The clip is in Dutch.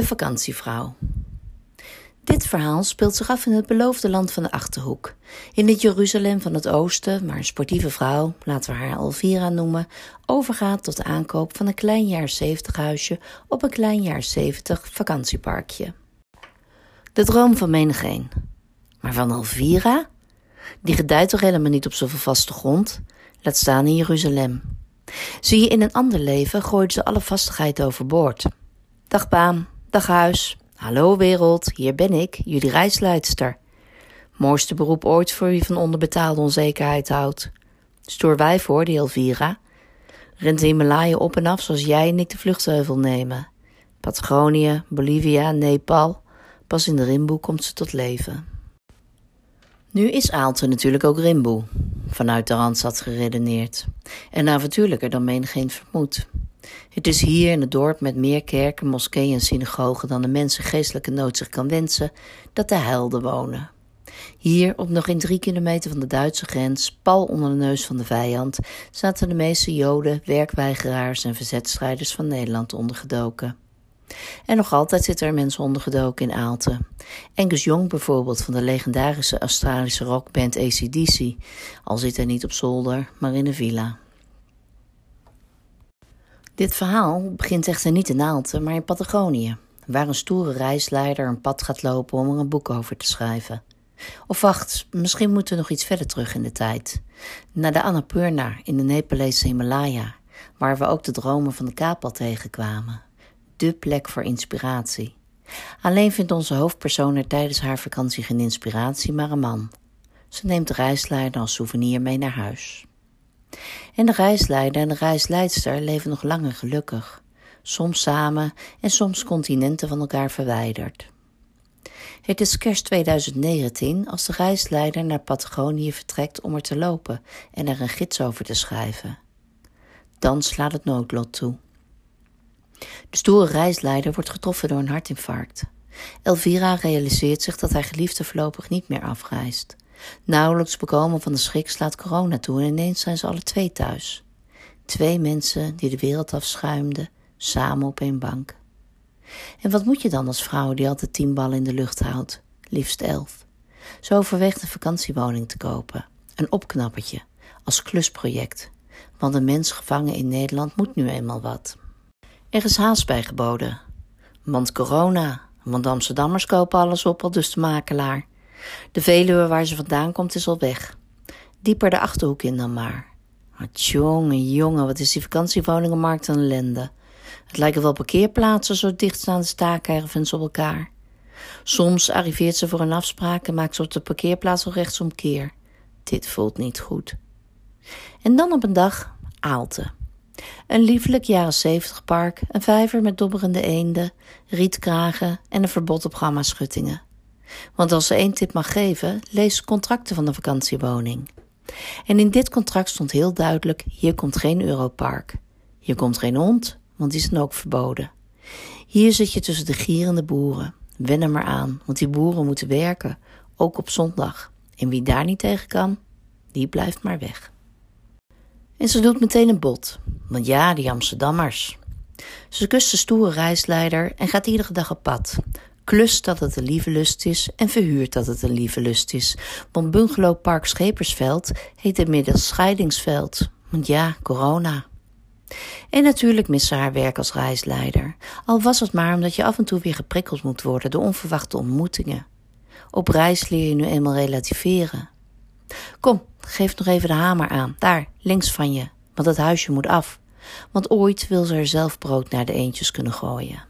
De vakantievrouw. Dit verhaal speelt zich af in het beloofde land van de Achterhoek. In het Jeruzalem van het oosten, waar een sportieve vrouw, laten we haar Elvira noemen, overgaat tot de aankoop van een klein jaar 70 huisje op een klein jaar 70 vakantieparkje. De droom van menigeen. Maar van Elvira? Die gedijt toch helemaal niet op zoveel vaste grond? Laat staan in Jeruzalem. Zie je in een ander leven gooide ze alle vastigheid overboord. Dag baan, Dag huis. Hallo wereld, hier ben ik, jullie reisleidster. Mooiste beroep ooit voor wie van onderbetaalde onzekerheid houdt. Stoer wijf hoor, die Elvira. Rent de Himalaya op en af zoals jij en ik de vluchtheuvel nemen. Patagonië, Bolivia, Nepal. Pas in de rimboe komt ze tot leven. Nu is Aalte natuurlijk ook rimboe. Vanuit de Randstad geredeneerd. En avontuurlijker dan menigeen vermoedt. Het is hier in het dorp met meer kerken, moskeeën en synagogen dan de mensen geestelijke nood zich kan wensen, dat de helden wonen. Hier, op nog in drie kilometer van de Duitse grens, pal onder de neus van de vijand, zaten de meeste Joden, werkweigeraars en verzetstrijders van Nederland ondergedoken. En nog altijd zitten er mensen ondergedoken in Aalten. Angus Young bijvoorbeeld van de legendarische Australische rockband ACDC, al zit hij niet op zolder, maar in een villa. Dit verhaal begint echter niet in Aalten, maar in Patagonië, waar een stoere reisleider een pad gaat lopen om er een boek over te schrijven. Of wacht, misschien moeten we nog iets verder terug in de tijd. Naar de Annapurna in de Nepalese Himalaya, waar we ook de dromen van de Kapal tegenkwamen. De plek voor inspiratie. Alleen vindt onze hoofdpersoon er tijdens haar vakantie geen inspiratie, maar een man. Ze neemt de reisleider als souvenir mee naar huis. En de reisleider en de reisleidster leven nog lang en gelukkig, soms samen en soms continenten van elkaar verwijderd. Het is kerst 2019 als de reisleider naar Patagonië vertrekt om er te lopen en er een gids over te schrijven. Dan slaat het noodlot toe. De stoere reisleider wordt getroffen door een hartinfarct. Elvira realiseert zich dat haar geliefde voorlopig niet meer afreist. Nauwelijks bekomen van de schrik slaat corona toe en ineens zijn ze alle twee thuis. Twee mensen die de wereld afschuimden, samen op één bank. En wat moet je dan als vrouw die altijd tien ballen in de lucht houdt, liefst elf? Zo overweegt een vakantiewoning te kopen, een opknappertje, als klusproject, want een mens gevangen in Nederland moet nu eenmaal wat. Er is haast bij geboden, want corona, want Amsterdammers kopen alles op, al dus de makelaar. De Veluwe waar ze vandaan komt is al weg. Dieper de Achterhoek in dan maar. Maar jongen, jongen, wat is die vakantiewoningenmarkt een ellende. Het lijken wel parkeerplaatsen zo dicht staan de staakervens op elkaar. Soms arriveert ze voor een afspraak en maakt ze op de parkeerplaats al rechtsomkeer. Dit voelt niet goed. En dan op een dag Aalte. Een liefelijk jaren zeventig park, een vijver met dobberende eenden, rietkragen en een verbod op gamma-schuttingen. Want als ze één tip mag geven, lees contracten van de vakantiewoning. En in dit contract stond heel duidelijk: hier komt geen Europark. Hier komt geen hond, want die is dan ook verboden. Hier zit je tussen de gierende boeren. Wen er maar aan, want die boeren moeten werken, ook op zondag. En wie daar niet tegen kan, die blijft maar weg. En ze doet meteen een bod, want ja, die Amsterdammers. Ze kust de stoere reisleider en gaat iedere dag op pad, klust dat het een lieve lust is en verhuurt dat het een lieve lust is. Want bungalowpark Schepersveld heet inmiddels Scheidingsveld. Want ja, corona. En natuurlijk mist ze haar werk als reisleider. Al was het maar omdat je af en toe weer geprikkeld moet worden door onverwachte ontmoetingen. Op reis leer je nu eenmaal relativeren. Kom, geef nog even de hamer aan, daar, links van je, want het huisje moet af. Want ooit wil ze er zelf brood naar de eendjes kunnen gooien.